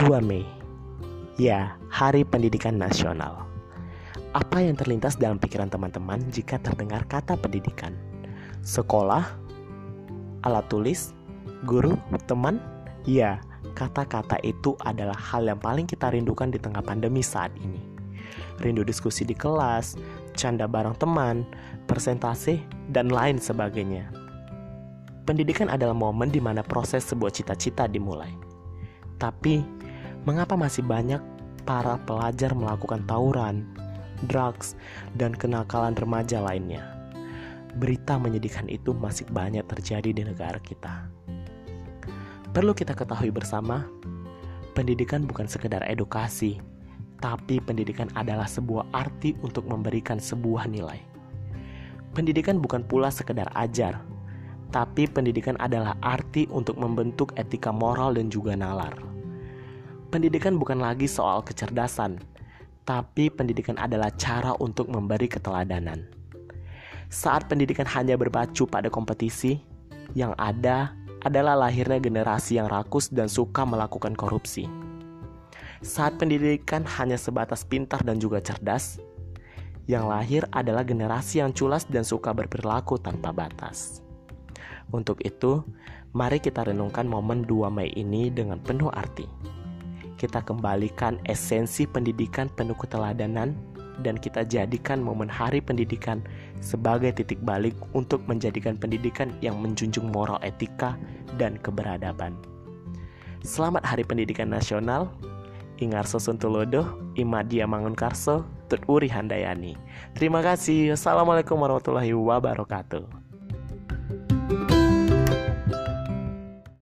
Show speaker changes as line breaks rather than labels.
2 Mei. Ya, Hari Pendidikan Nasional. Apa yang terlintas dalam pikiran teman-teman jika terdengar kata pendidikan? Sekolah, alat tulis, guru, teman? Ya, kata-kata itu adalah hal yang paling kita rindukan di tengah pandemi saat ini. Rindu diskusi di kelas, canda bareng teman, presentasi, dan lain sebagainya. Pendidikan adalah momen di mana proses sebuah cita-cita dimulai. Tapi, mengapa masih banyak para pelajar melakukan tawuran, drugs, dan kenakalan remaja lainnya? Berita menyedihkan itu masih banyak terjadi di negara kita. Perlu kita ketahui bersama, pendidikan bukan sekedar edukasi, tapi pendidikan adalah sebuah arti untuk memberikan sebuah nilai. Pendidikan bukan pula sekedar ajar, tapi pendidikan adalah arti untuk membentuk etika moral dan juga nalar. Pendidikan bukan lagi soal kecerdasan, tapi pendidikan adalah cara untuk memberi keteladanan. Saat pendidikan hanya berpacu pada kompetisi, yang ada adalah lahirnya generasi yang rakus dan suka melakukan korupsi. Saat pendidikan hanya sebatas pintar dan juga cerdas, yang lahir adalah generasi yang culas dan suka berperilaku tanpa batas. Untuk itu, mari kita renungkan momen 2 Mei ini dengan penuh arti. Kita kembalikan esensi pendidikan penuh keteladanan dan kita jadikan momen hari pendidikan sebagai titik balik untuk menjadikan pendidikan yang menjunjung moral etika dan keberadaban. Selamat Hari Pendidikan Nasional. Ingarso Suntulodo, Imadia Mangunkarso, Tut Handayani. Terima kasih. Assalamualaikum warahmatullahi wabarakatuh.